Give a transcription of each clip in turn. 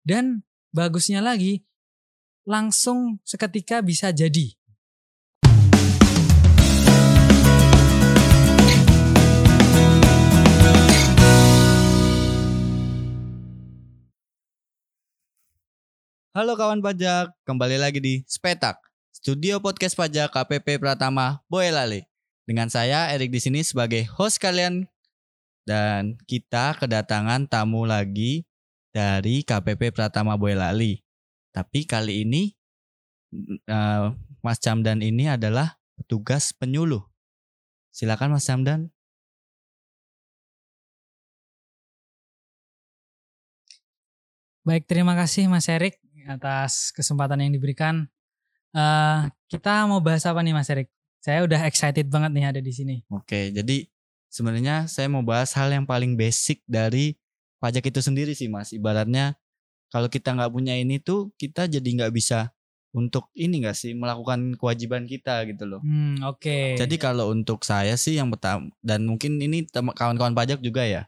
Dan bagusnya lagi langsung seketika bisa jadi. Halo kawan pajak, kembali lagi di Spetak, studio podcast pajak KPP Pratama Boyolali. Dengan saya Erik di sini sebagai host kalian dan kita kedatangan tamu lagi dari KPP Pratama Boyolali. Tapi kali ini uh, Mas Camdan ini adalah petugas penyuluh. Silakan Mas Camdan. Baik, terima kasih Mas Erik atas kesempatan yang diberikan. Uh, kita mau bahas apa nih Mas Erik? Saya udah excited banget nih ada di sini. Oke, jadi sebenarnya saya mau bahas hal yang paling basic dari pajak itu sendiri sih Mas. Ibaratnya kalau kita nggak punya ini tuh kita jadi nggak bisa untuk ini nggak sih melakukan kewajiban kita gitu loh. Hmm, Oke. Okay. Jadi kalau untuk saya sih yang pertama dan mungkin ini kawan-kawan pajak juga ya.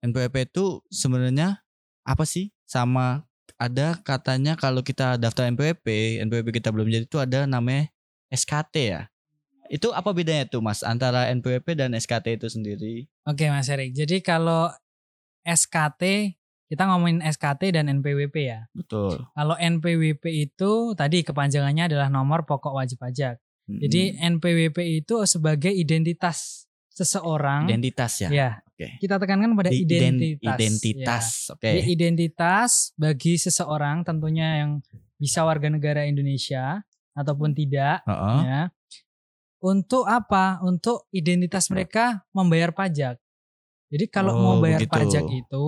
NPWP itu sebenarnya apa sih sama ada katanya kalau kita daftar NPWP, NPWP kita belum jadi itu ada namanya SKT ya. Itu apa bedanya tuh Mas antara NPWP dan SKT itu sendiri? Oke Mas Erik. Jadi kalau SKT kita ngomongin SKT dan NPWP ya. Betul. Kalau NPWP itu tadi kepanjangannya adalah nomor pokok wajib pajak. Hmm. Jadi NPWP itu sebagai identitas seseorang. Identitas ya. Ya. Oke. Kita tekankan pada identitas. Identitas. Ya. Oke. Jadi identitas bagi seseorang tentunya yang bisa warga negara Indonesia ataupun tidak. Uh -uh. Ya. Untuk apa? Untuk identitas mereka membayar pajak. Jadi kalau oh, mau bayar begitu. pajak itu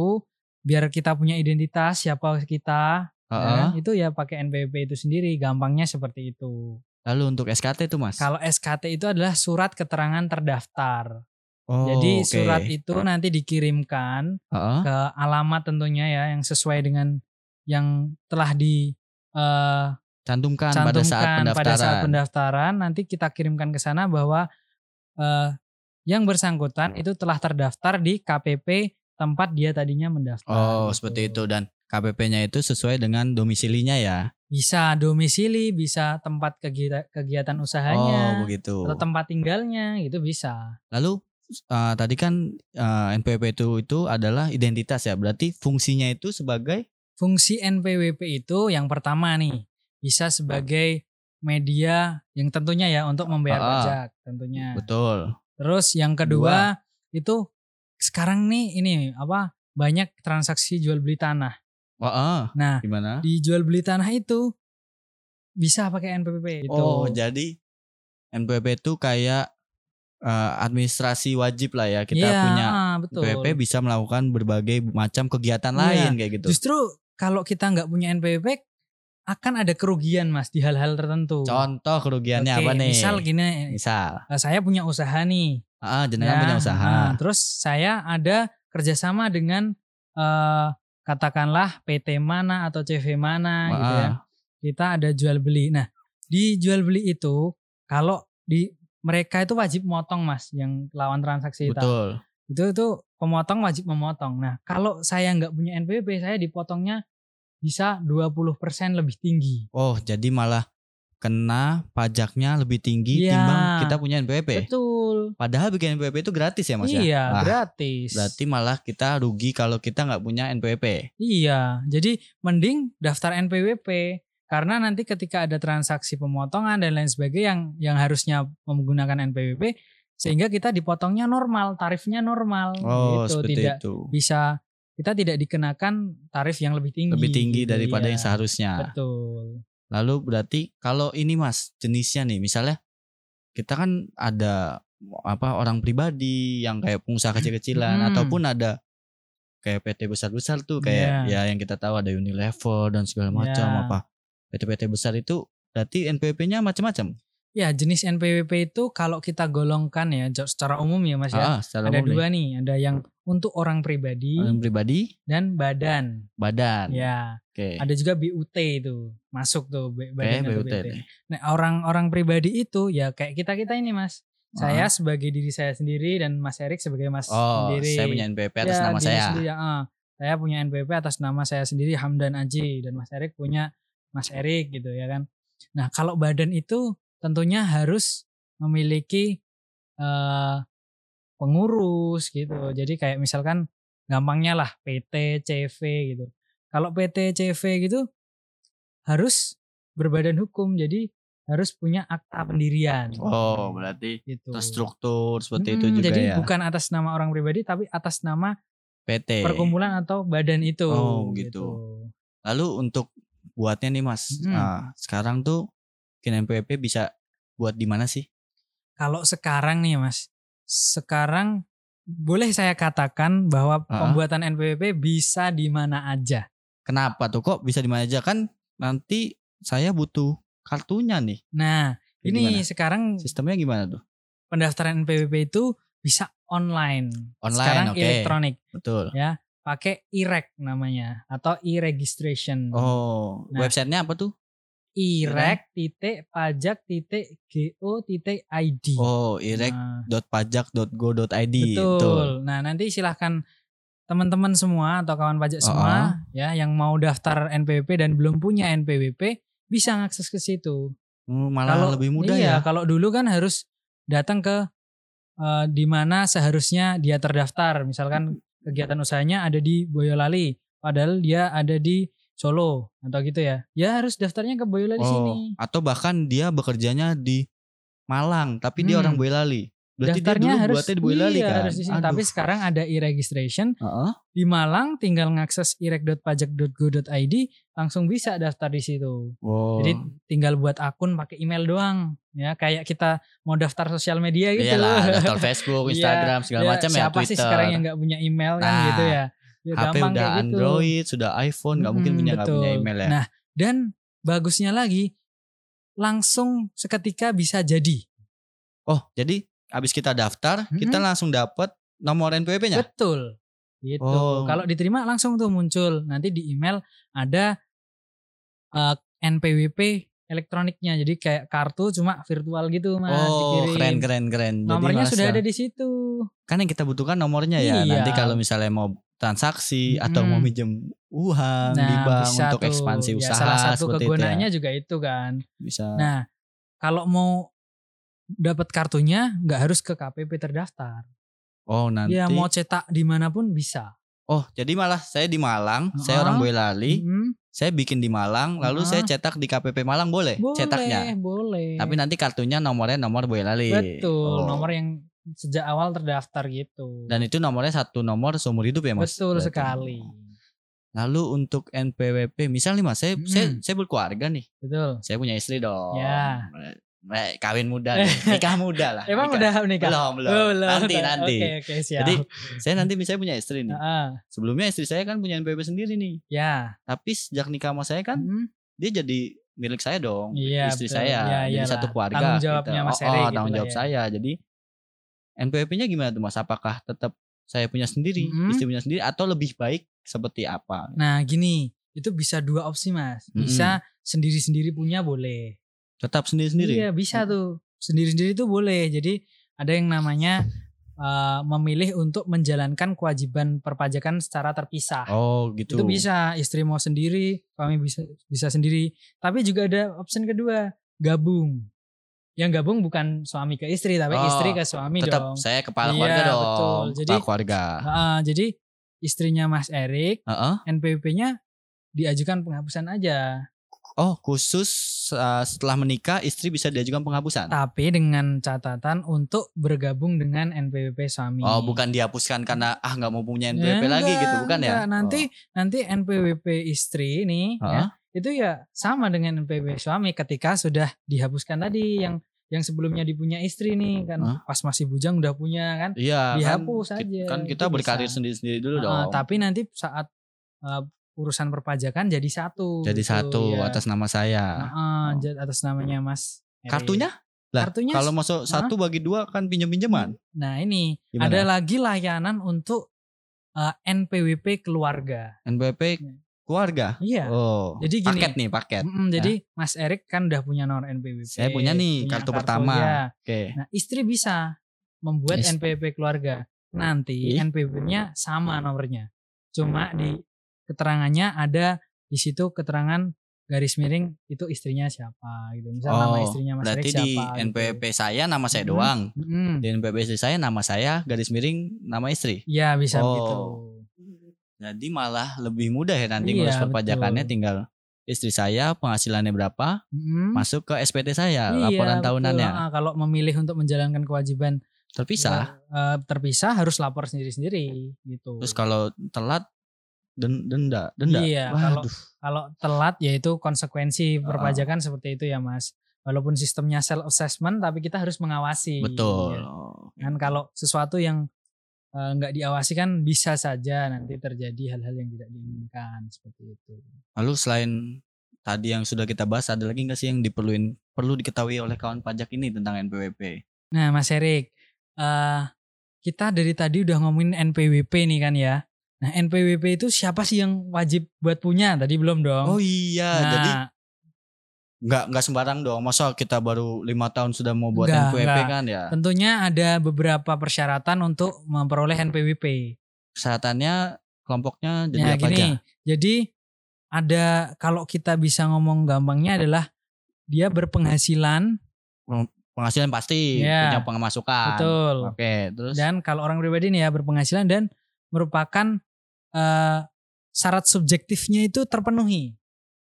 biar kita punya identitas siapa kita, uh -uh. Ya, itu ya pakai NPWP itu sendiri. Gampangnya seperti itu. Lalu untuk SKT itu mas? Kalau SKT itu adalah surat keterangan terdaftar. Oh, Jadi okay. surat itu nanti dikirimkan uh -uh. ke alamat tentunya ya yang sesuai dengan yang telah di uh, cantumkan, cantumkan pada saat pendaftaran. Pada saat pendaftaran nanti kita kirimkan ke sana bahwa uh, yang bersangkutan itu telah terdaftar di KPP tempat dia tadinya mendaftar. Oh, gitu. seperti itu dan KPP-nya itu sesuai dengan domisilinya ya. Bisa domisili, bisa tempat kegiatan, kegiatan usahanya. Oh, begitu. Atau tempat tinggalnya, itu bisa. Lalu uh, tadi kan uh, NPWP itu itu adalah identitas ya. Berarti fungsinya itu sebagai fungsi NPWP itu yang pertama nih bisa sebagai media yang tentunya ya untuk membayar ah, pajak tentunya. Betul. Terus yang kedua Dua. itu sekarang nih ini apa banyak transaksi jual beli tanah. Wah, nah, gimana? Di jual beli tanah itu bisa pakai NPWP itu. Oh, jadi NPWP itu kayak uh, administrasi wajib lah ya kita ya, punya betul. NPWP bisa melakukan berbagai macam kegiatan ya, lain kayak gitu. Justru kalau kita nggak punya NPWP akan ada kerugian mas di hal-hal tertentu. Contoh kerugiannya Oke, apa nih? Misal gini. Misal. Eh, saya punya usaha nih. Ah, jenengan ya, punya usaha. Nah, terus saya ada kerjasama dengan uh, katakanlah PT mana atau CV mana Wah. gitu ya. Kita ada jual beli. Nah, di jual beli itu kalau di mereka itu wajib motong Mas yang lawan transaksi Betul. itu. Itu itu pemotong wajib memotong. Nah, kalau saya nggak punya NPWP, saya dipotongnya bisa 20% lebih tinggi. Oh, jadi malah kena pajaknya lebih tinggi ya, timbang kita punya NPWP. Betul. Padahal bikin NPWP itu gratis ya Mas iya, ya? Iya, gratis. Berarti malah kita rugi kalau kita nggak punya NPWP. Iya, jadi mending daftar NPWP karena nanti ketika ada transaksi pemotongan dan lain sebagainya yang yang harusnya menggunakan NPWP sehingga kita dipotongnya normal, tarifnya normal oh, gitu, tidak itu. bisa kita tidak dikenakan tarif yang lebih tinggi. Lebih tinggi gitu, daripada iya. yang seharusnya. Betul. Lalu berarti kalau ini Mas, jenisnya nih misalnya kita kan ada apa orang pribadi yang kayak pengusaha kecil-kecilan hmm. ataupun ada kayak PT besar-besar tuh kayak yeah. ya yang kita tahu ada Unilever dan segala macam yeah. apa PT-PT besar itu berarti NPWP-nya macam-macam. Ya jenis NPWP itu kalau kita golongkan ya secara umum ya Mas ya. Ah, ada dua nih. nih, ada yang untuk orang pribadi, orang pribadi dan badan. Badan. Ya. Oke. Okay. Ada juga BUT itu masuk tuh badan eh, BUT. BUT. Nah orang-orang pribadi itu ya kayak kita kita ini Mas. Saya ah. sebagai diri saya sendiri dan Mas Erik sebagai Mas oh, sendiri. saya punya NPWP atas ya, nama saya. Sendiri, ya, uh. saya punya NPWP atas nama saya sendiri Hamdan Aji dan Mas Erik punya Mas Erik gitu ya kan. Nah, kalau badan itu tentunya harus memiliki uh, pengurus gitu. Jadi kayak misalkan gampangnya lah PT, CV gitu. Kalau PT, CV gitu harus berbadan hukum. Jadi harus punya akta pendirian. Oh, berarti gitu. terstruktur seperti hmm, itu juga jadi ya. bukan atas nama orang pribadi tapi atas nama PT. Perkumpulan atau badan itu. Oh, gitu. gitu. Lalu untuk buatnya nih Mas, hmm. nah, sekarang tuh KNPWP bisa buat di mana sih? Kalau sekarang nih Mas, sekarang boleh saya katakan bahwa uh -huh. pembuatan NPWP bisa di mana aja. Kenapa tuh kok bisa di mana aja kan nanti saya butuh kartunya nih. Nah, Jadi ini gimana? sekarang sistemnya gimana tuh? Pendaftaran NPWP itu bisa online. Online, sekarang okay. elektronik. Betul. Ya, pakai e-rec namanya atau e-registration. Oh, nah, websitenya apa tuh? Irek titik pajak titik go titik id. Oh, irek dot pajak dot go dot id. Betul. Betul. Nah nanti silahkan teman-teman semua atau kawan pajak semua ya yang mau daftar NPWP dan belum punya NPWP bisa ngakses ke situ. Hmm, malah kalau, lebih mudah iya, ya. Kalau dulu kan harus datang ke uh, di mana seharusnya dia terdaftar. Misalkan kegiatan usahanya ada di Boyolali, padahal dia ada di Solo atau gitu ya. Ya harus daftarnya ke Boyolali oh, sini. Atau bahkan dia bekerjanya di Malang, tapi hmm. dia orang Boyolali. Berarti daftarnya harus buatnya di Boyolali iya, kan. Harus di sini. Tapi sekarang ada e-registration. Uh-huh. Di Malang tinggal ngakses irek.pajak.go.id langsung bisa daftar di situ. Wow. Jadi tinggal buat akun pakai email doang ya kayak kita mau daftar sosial media gitu. Iyalah, daftar Facebook, iya. Instagram segala ya, macam ya Siapa sih sekarang yang nggak punya email kan nah. gitu ya. Ya, HP udah gitu. Android, sudah iPhone, nggak hmm, mungkin punya nggak punya email ya. Nah, dan bagusnya lagi langsung seketika bisa jadi. Oh, jadi habis kita daftar, hmm. kita langsung dapat nomor NPWP-nya? Betul. Gitu. Oh. Kalau diterima langsung tuh muncul. Nanti di email ada uh, eh, NPWP elektroniknya. Jadi kayak kartu cuma virtual gitu Mas Oh, dikirim. keren keren keren. Nomornya sudah ada di situ. Kan yang kita butuhkan nomornya ya. Iya. Nanti kalau misalnya mau transaksi hmm. atau mau minjem uang nah, di bank untuk tuh. ekspansi ya, usaha salah satu kegunaannya ya. juga itu kan bisa nah kalau mau dapat kartunya nggak harus ke KPP terdaftar oh nanti ya mau cetak di mana pun bisa oh jadi malah saya di Malang uh -huh. saya orang Boyolali hmm. saya bikin di Malang lalu uh -huh. saya cetak di KPP Malang boleh, boleh cetaknya boleh tapi nanti kartunya nomornya nomor Boyolali betul oh. nomor yang sejak awal terdaftar gitu. Dan itu nomornya satu nomor seumur hidup ya mas? Betul Berarti. sekali. Lalu untuk NPWP, misalnya mas, saya, hmm. saya, saya berkeluarga nih. Betul. Saya punya istri dong. Ya. kawin muda nih, nikah muda lah. Emang nikah. udah nikah? Belum, belum. Oh, belum. Nanti, nanti. Oke, oke, siap. Jadi saya nanti misalnya punya istri nih. Uh. Sebelumnya istri saya kan punya NPWP sendiri nih. Ya. Tapi sejak nikah sama saya kan, hmm. dia jadi milik saya dong. Iya, istri betul. saya. Ya, jadi satu keluarga. Tanggung jawabnya gitu. Mas Eri. Oh, oh gitu tanggung jawab ya. saya. Jadi NPWP-nya gimana tuh Mas? Apakah tetap saya punya sendiri, hmm. istri punya sendiri atau lebih baik seperti apa? Nah, gini, itu bisa dua opsi Mas. Bisa hmm. sendiri-sendiri punya boleh. Tetap sendiri-sendiri. Iya, bisa tuh. Sendiri-sendiri tuh boleh. Jadi ada yang namanya uh, memilih untuk menjalankan kewajiban perpajakan secara terpisah. Oh, gitu. Itu bisa istri mau sendiri, kami bisa bisa sendiri. Tapi juga ada opsi kedua, gabung yang gabung bukan suami ke istri tapi oh, istri ke suami tetap dong. saya kepala iya, keluarga dong. Betul. Jadi kepala keluarga. Uh, jadi istrinya Mas Erik, uh -uh. NPWP-nya diajukan penghapusan aja. Oh, khusus uh, setelah menikah istri bisa diajukan penghapusan. Tapi dengan catatan untuk bergabung dengan NPWP suami. Oh, bukan dihapuskan karena ah nggak mau punya NPWP ya, lagi enggak, gitu, bukan ya? enggak. ya? Nanti oh. nanti NPWP istri ini uh -huh. ya itu ya sama dengan NPWP suami ketika sudah dihapuskan tadi yang yang sebelumnya dipunya istri nih kan. Huh? pas masih bujang udah punya kan iya dihapus kan, aja kan kita berkarir sendiri-sendiri dulu uh, dong. tapi nanti saat uh, urusan perpajakan jadi satu jadi gitu, satu ya. atas nama saya. Uh, uh, atas namanya Mas kartunya? Lah, kartunya kalau masuk satu bagi dua kan pinjam pinjaman nah ini Gimana? ada lagi layanan untuk uh, NPWP keluarga. NPWP keluarga. Iya. Oh. Jadi gini. Paket nih, paket. Mm, ya. Jadi Mas Erik kan udah punya nomor NPWP. Saya punya nih punya kartu, kartu pertama. Ya. Oke. Okay. Nah, istri bisa membuat yes. NPWP keluarga. Nanti NPWP-nya sama nomornya. cuma di keterangannya ada di situ keterangan garis miring itu istrinya siapa gitu. Misal oh, nama istrinya Mas berarti Erik siapa. di gitu. NPWP saya nama saya doang. Mm-mm. Di NPWP istri saya nama saya garis miring nama istri. Iya bisa Oh. begitu. Jadi malah lebih mudah ya nanti Iya, ngurus perpajakannya betul. tinggal istri saya penghasilannya berapa Mm-mm. masuk ke SPT saya Iya, laporan betul. tahunannya Ah, kalau memilih untuk menjalankan kewajiban terpisah. eh, terpisah harus lapor sendiri-sendiri gitu. Terus kalau telat den- denda denda. Iya, kalau Waduh. kalau telat yaitu konsekuensi perpajakan seperti itu ya Mas. Walaupun sistemnya self assessment tapi kita harus mengawasi. betul. Ya. Kan kalau sesuatu yang nggak diawasi kan bisa saja nanti terjadi hal-hal yang tidak diinginkan seperti itu. Lalu selain tadi yang sudah kita bahas ada lagi nggak sih yang diperluin perlu diketahui oleh kawan pajak ini tentang NPWP? Nah, Mas Erik, eh kita dari tadi udah ngomongin NPWP nih kan ya. Nah, NPWP itu siapa sih yang wajib buat punya? Tadi belum dong. Oh iya, nah, jadi nggak nggak sembarang dong. Masa kita baru lima tahun sudah mau buat Nggak, NPWP nggak. kan ya? tentunya ada beberapa persyaratan untuk memperoleh NPWP. Kesehatannya kelompoknya jadi Ya apa gini, aja? jadi ada kalau kita bisa ngomong gampangnya adalah dia berpenghasilan, Penghasilan pasti Iya. punya pemasukan. betul. Oke, terus Dan kalau orang pribadi nih ya berpenghasilan dan merupakan eh, syarat subjektifnya itu terpenuhi.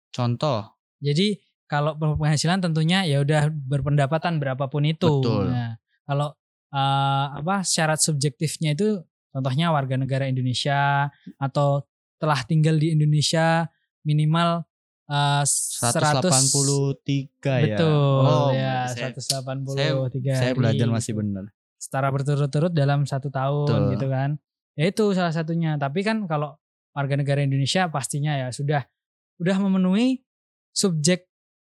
contoh Jadi kalau berpenghasilan tentunya ya udah berpendapatan berapapun itu. Betul. Nah, kalau eh, apa syarat subjektifnya itu contohnya warga negara Indonesia atau telah tinggal di Indonesia minimal 100 183 ya. betul Oh, ya saya, 183 saya hari. belajar masih benar. secara berturut-turut dalam satu tahun Betul. gitu kan. Ya itu salah satunya. Tapi kan kalau warga negara Indonesia pastinya ya sudah udah memenuhi subjek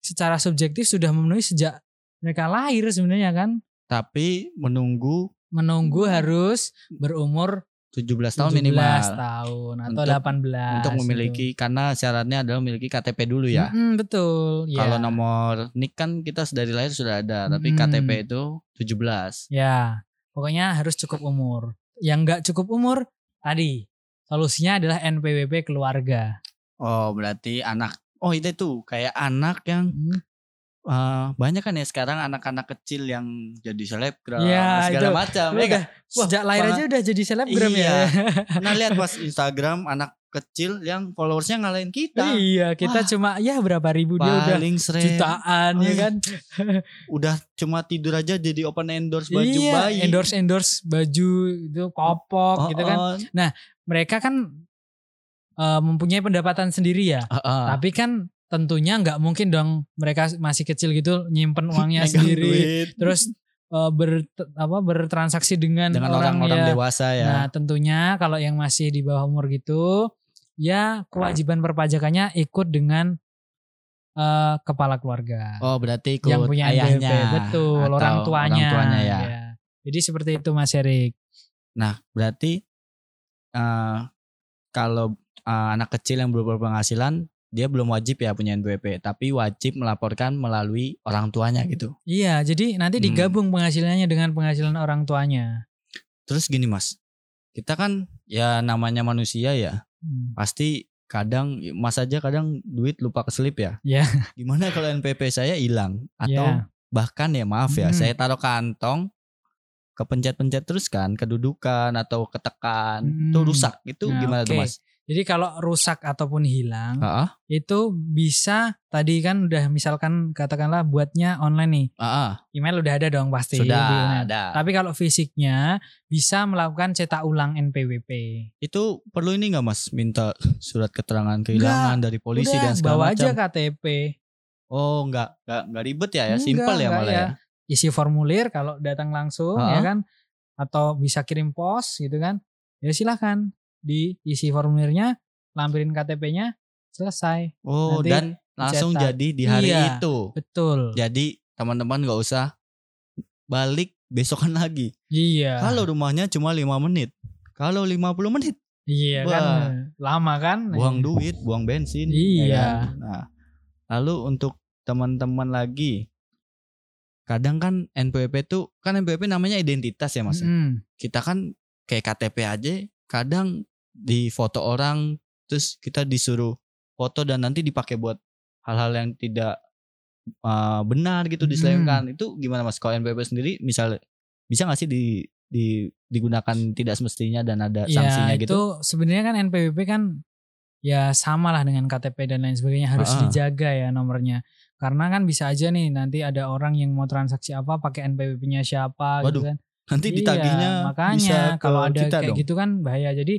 secara subjektif sudah memenuhi sejak mereka lahir sebenarnya kan. Tapi menunggu Menunggu Hmm. harus berumur 17 tahun 17 minimal tahun atau Untuk- 18 untuk memiliki karena syaratnya adalah memiliki KTP dulu ya. Mm-mm, betul. Ya. Kalau nomor NIK kan kita dari lahir sudah ada, tapi Mm-mm. KTP itu 17. Ya, pokoknya harus cukup umur. Yang nggak cukup umur tadi solusinya adalah NPWP keluarga. Oh, berarti anak Oh, itu tuh kayak anak yang Hmm. eh, banyak kan ya sekarang anak-anak kecil yang jadi selebgram Ya, segala macam. Ya kan? Sejak lahir aja udah jadi selebgram Iya. ya. Pernah lihat pas Instagram anak kecil yang followersnya ngalahin kita. iya, kita Wah. cuma ya berapa ribu dia udah sering jutaan ya Ay, kan. udah cuma tidur aja jadi open endorse baju iya, bayi. endorse endorse baju itu kopok Oh, gitu kan. oh. Mereka kan eh, mempunyai pendapatan sendiri ya. Ah, ah. Tapi kan tentunya nggak mungkin dong mereka masih kecil gitu nyimpen uangnya sendiri. duit. Terus eh, ber apa bertransaksi dengan, dengan orang, orang-orang ya. dewasa ya. Nah, tentunya kalau yang masih di bawah umur gitu, ya kewajiban perpajakannya ikut dengan eh, kepala keluarga oh, berarti ikut yang punya ayahnya. NPWP. betul, atau orang tuanya. Orang tuanya ya. Jadi seperti itu Mas Erik. Nah, berarti eh kalau eh, anak kecil yang belum berpenghasilan, dia belum wajib ya punya NPWP, tapi wajib melaporkan melalui orang tuanya gitu. Iya, jadi nanti Hmm. digabung penghasilannya dengan penghasilan orang tuanya. Terus gini Mas, kita kan ya namanya manusia ya, Hmm. pasti kadang Mas aja kadang duit lupa keselip ya. Ya. Gimana kalau NPWP saya hilang atau Ya. bahkan ya maaf ya, Hmm. saya taruh kantong kepencet-pencet terus kan kedudukan atau ketekan itu Hmm. rusak itu Nah, gimana tuh oke. mas? Jadi kalau rusak ataupun hilang, Ah, itu bisa tadi kan udah misalkan katakanlah buatnya online nih. ah, Email udah ada dong pasti. sudah ada. Tapi kalau fisiknya bisa melakukan cetak ulang NPWP. Itu perlu ini nggak mas? Minta surat keterangan kehilangan dari polisi Udah, dan segala bawa macam. aja KTP. Oh nggak nggak nggak ribet ya ya Enggak, simpel ya enggak malah ya. Isi formulir kalau datang langsung Ha-ha. ya kan. Atau bisa kirim pos gitu kan. Ya silahkan diisi formulirnya, lampirin KTP-nya, selesai. Oh Nanti dan langsung cetak. jadi di hari Iya. itu. Betul. Jadi teman-teman nggak usah balik besokan lagi. Iya. Kalau rumahnya cuma lima menit. Kalau 50 menit Iya Wah. kan. Lama kan. buang duit, buang bensin. Iya. ya kan? Nah, lalu untuk teman-teman lagi, kadang kan NPWP tuh kan NPWP namanya identitas ya mas. Mm. Kita kan kayak KTP aja, kadang di foto orang terus kita disuruh foto dan nanti dipakai buat hal-hal yang tidak uh, benar gitu diselewengkan. Itu gimana Mas kalau NPWP sendiri misal bisa nggak sih di di digunakan tidak semestinya dan ada ya, sanksinya itu gitu? Itu sebenarnya kan NPWP kan ya sama lah dengan KTP dan lain sebagainya harus uh -uh. dijaga ya nomornya. Karena kan bisa aja nih nanti ada orang yang mau transaksi apa pakai NPWP-nya siapa gitu Waduh, gitu kan. Nanti iya, ditagihnya makanya bisa kalau ada kita kayak dong. gitu kan bahaya. Jadi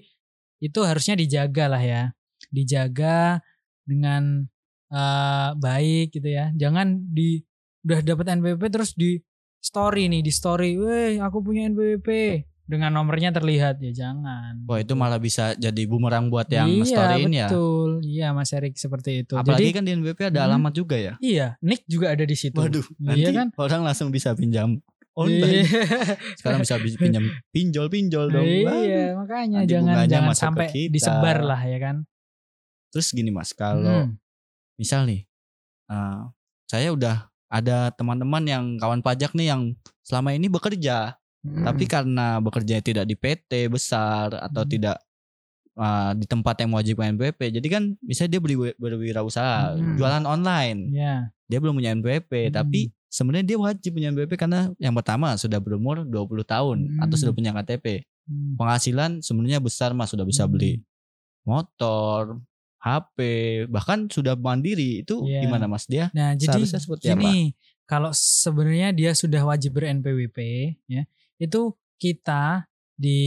itu harusnya dijaga lah ya. Dijaga dengan uh, baik gitu ya. Jangan di udah dapat NPWP terus di story nih di story, "Weh, aku punya NPWP." Dengan nomornya terlihat ya jangan. Wah itu malah bisa jadi bumerang buat yang iya, storyin ya. Betul, iya Mas Erik seperti itu. Apalagi jadi, kan di NBP ada hmm, alamat juga ya. Iya, nick juga ada di situ. Waduh, iya nanti kan? orang langsung bisa pinjam online. Iya. Sekarang bisa pinjam pinjol-pinjol dong. Iya, makanya nanti jangan jangan sampai disebar lah ya kan. Terus gini Mas, kalau hmm. misal nih uh, saya udah ada teman-teman yang kawan pajak nih yang selama ini bekerja Hmm. Tapi karena bekerja tidak di PT besar atau hmm. tidak uh, di tempat yang mewajibkan NPWP, jadi kan misalnya dia beri berwirausaha, hmm. jualan online. Yeah. Dia belum punya NPWP, hmm. tapi sebenarnya dia wajib punya NPWP karena yang pertama sudah berumur 20 tahun hmm. atau sudah punya KTP. Hmm. Penghasilan sebenarnya besar Mas, sudah bisa beli hmm. motor, HP, bahkan sudah mandiri. Itu yeah. gimana Mas dia? Nah, jadi seperti gini, apa? kalau sebenarnya dia sudah wajib ber NPWP ya itu kita di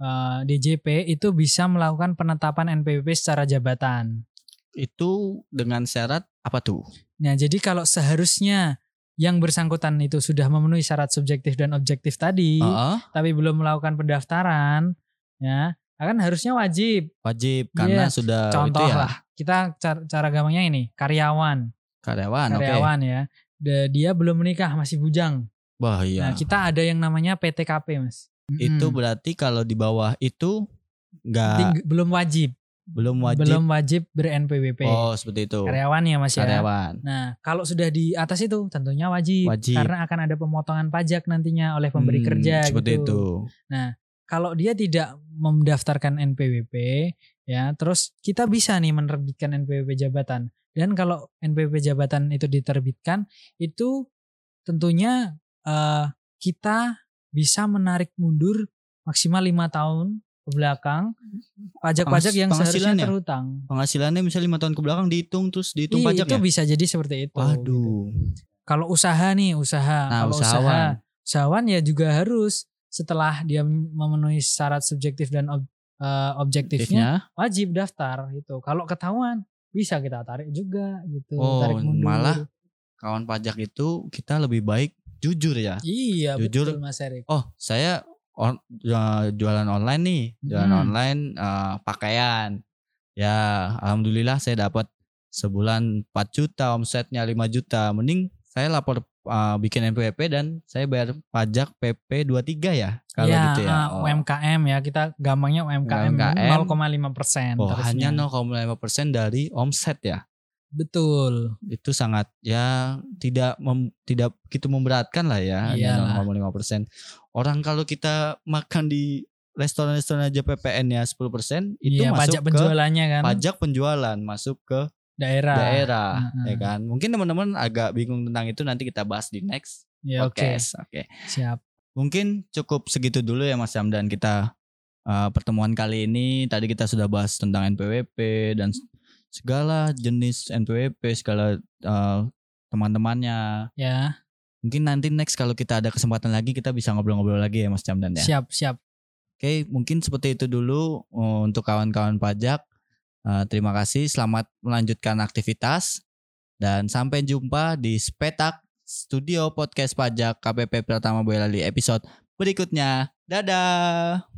uh, eh, DJP itu bisa melakukan penetapan NPWP secara jabatan. Itu dengan syarat apa tuh? Nah, jadi kalau seharusnya yang bersangkutan itu sudah memenuhi syarat subjektif dan objektif tadi, uh -uh. tapi belum melakukan pendaftaran, ya, akan harusnya wajib. Wajib karena yeah. sudah contoh itu ya. lah. Kita cara, cara gampangnya ini, karyawan. Karyawan, Karyawan okay. ya. Dia belum menikah, masih bujang. Bahaya. Nah, kita ada yang namanya PTKP, Mas. Itu berarti kalau di bawah itu enggak belum wajib. Belum wajib. Belum wajib ber-NPWP. Oh, seperti itu. Karyawan ya, Mas ya. Karyawan. Nah, kalau sudah di atas itu tentunya wajib, wajib. karena akan ada pemotongan pajak nantinya oleh pemberi hmm, kerja seperti gitu. itu. Nah, kalau dia tidak mendaftarkan NPWP ya, terus kita bisa nih menerbitkan NPWP jabatan. Dan kalau NPWP jabatan itu diterbitkan, itu tentunya uh, kita bisa menarik mundur maksimal lima tahun ke belakang pajak-pajak yang seharusnya terhutang. Penghasilannya misalnya lima tahun ke belakang dihitung terus dihitung Iyi, pajak itu bisa jadi seperti itu. Waduh. Gitu. Kalau usaha nih usaha, nah, kalau usahawan. usaha, usahawan ya juga harus setelah dia memenuhi syarat subjektif dan ob, uh, objektifnya wajib daftar gitu. Kalau ketahuan bisa kita tarik juga gitu. Oh, tarik mundur. malah kawan pajak itu kita lebih baik jujur ya. Iya jujur. betul Mas Erik. Oh saya on, jualan online nih, jualan hmm. online uh, pakaian. Ya alhamdulillah saya dapat sebulan 4 juta, omsetnya 5 juta. Mending saya lapor uh, bikin NPWP dan saya bayar pajak PP 23 ya kalau ya, gitu ya. Uh, oh. UMKM ya kita gampangnya UMKM, UMKM 0,5 persen. Oh hanya 0,5 persen dari omset ya. Betul. Itu sangat ya tidak mem, tidak begitu memberatkan lah ya. Iya. 0,5 persen. Orang kalau kita makan di restoran-restoran aja PPN-nya 10 persen itu iya, masuk pajak penjualannya ke kan. Pajak penjualan masuk ke daerah. Daerah, uh -huh. ya kan. Mungkin teman-teman agak bingung tentang itu nanti kita bahas di next ya, podcast. Oke. Okay. Okay. Siap. Mungkin cukup segitu dulu ya Mas Hamdan kita uh, pertemuan kali ini. Tadi kita sudah bahas tentang NPWP dan segala jenis NPWP, segala uh, teman-temannya. Ya. Mungkin nanti next kalau kita ada kesempatan lagi kita bisa ngobrol-ngobrol lagi ya Mas Camdan ya. Siap, siap. Oke, mungkin seperti itu dulu uh, untuk kawan-kawan pajak. Uh, terima kasih, selamat melanjutkan aktivitas dan sampai jumpa di Spetak Studio Podcast Pajak KPP Pratama Boyolali episode berikutnya. Dadah.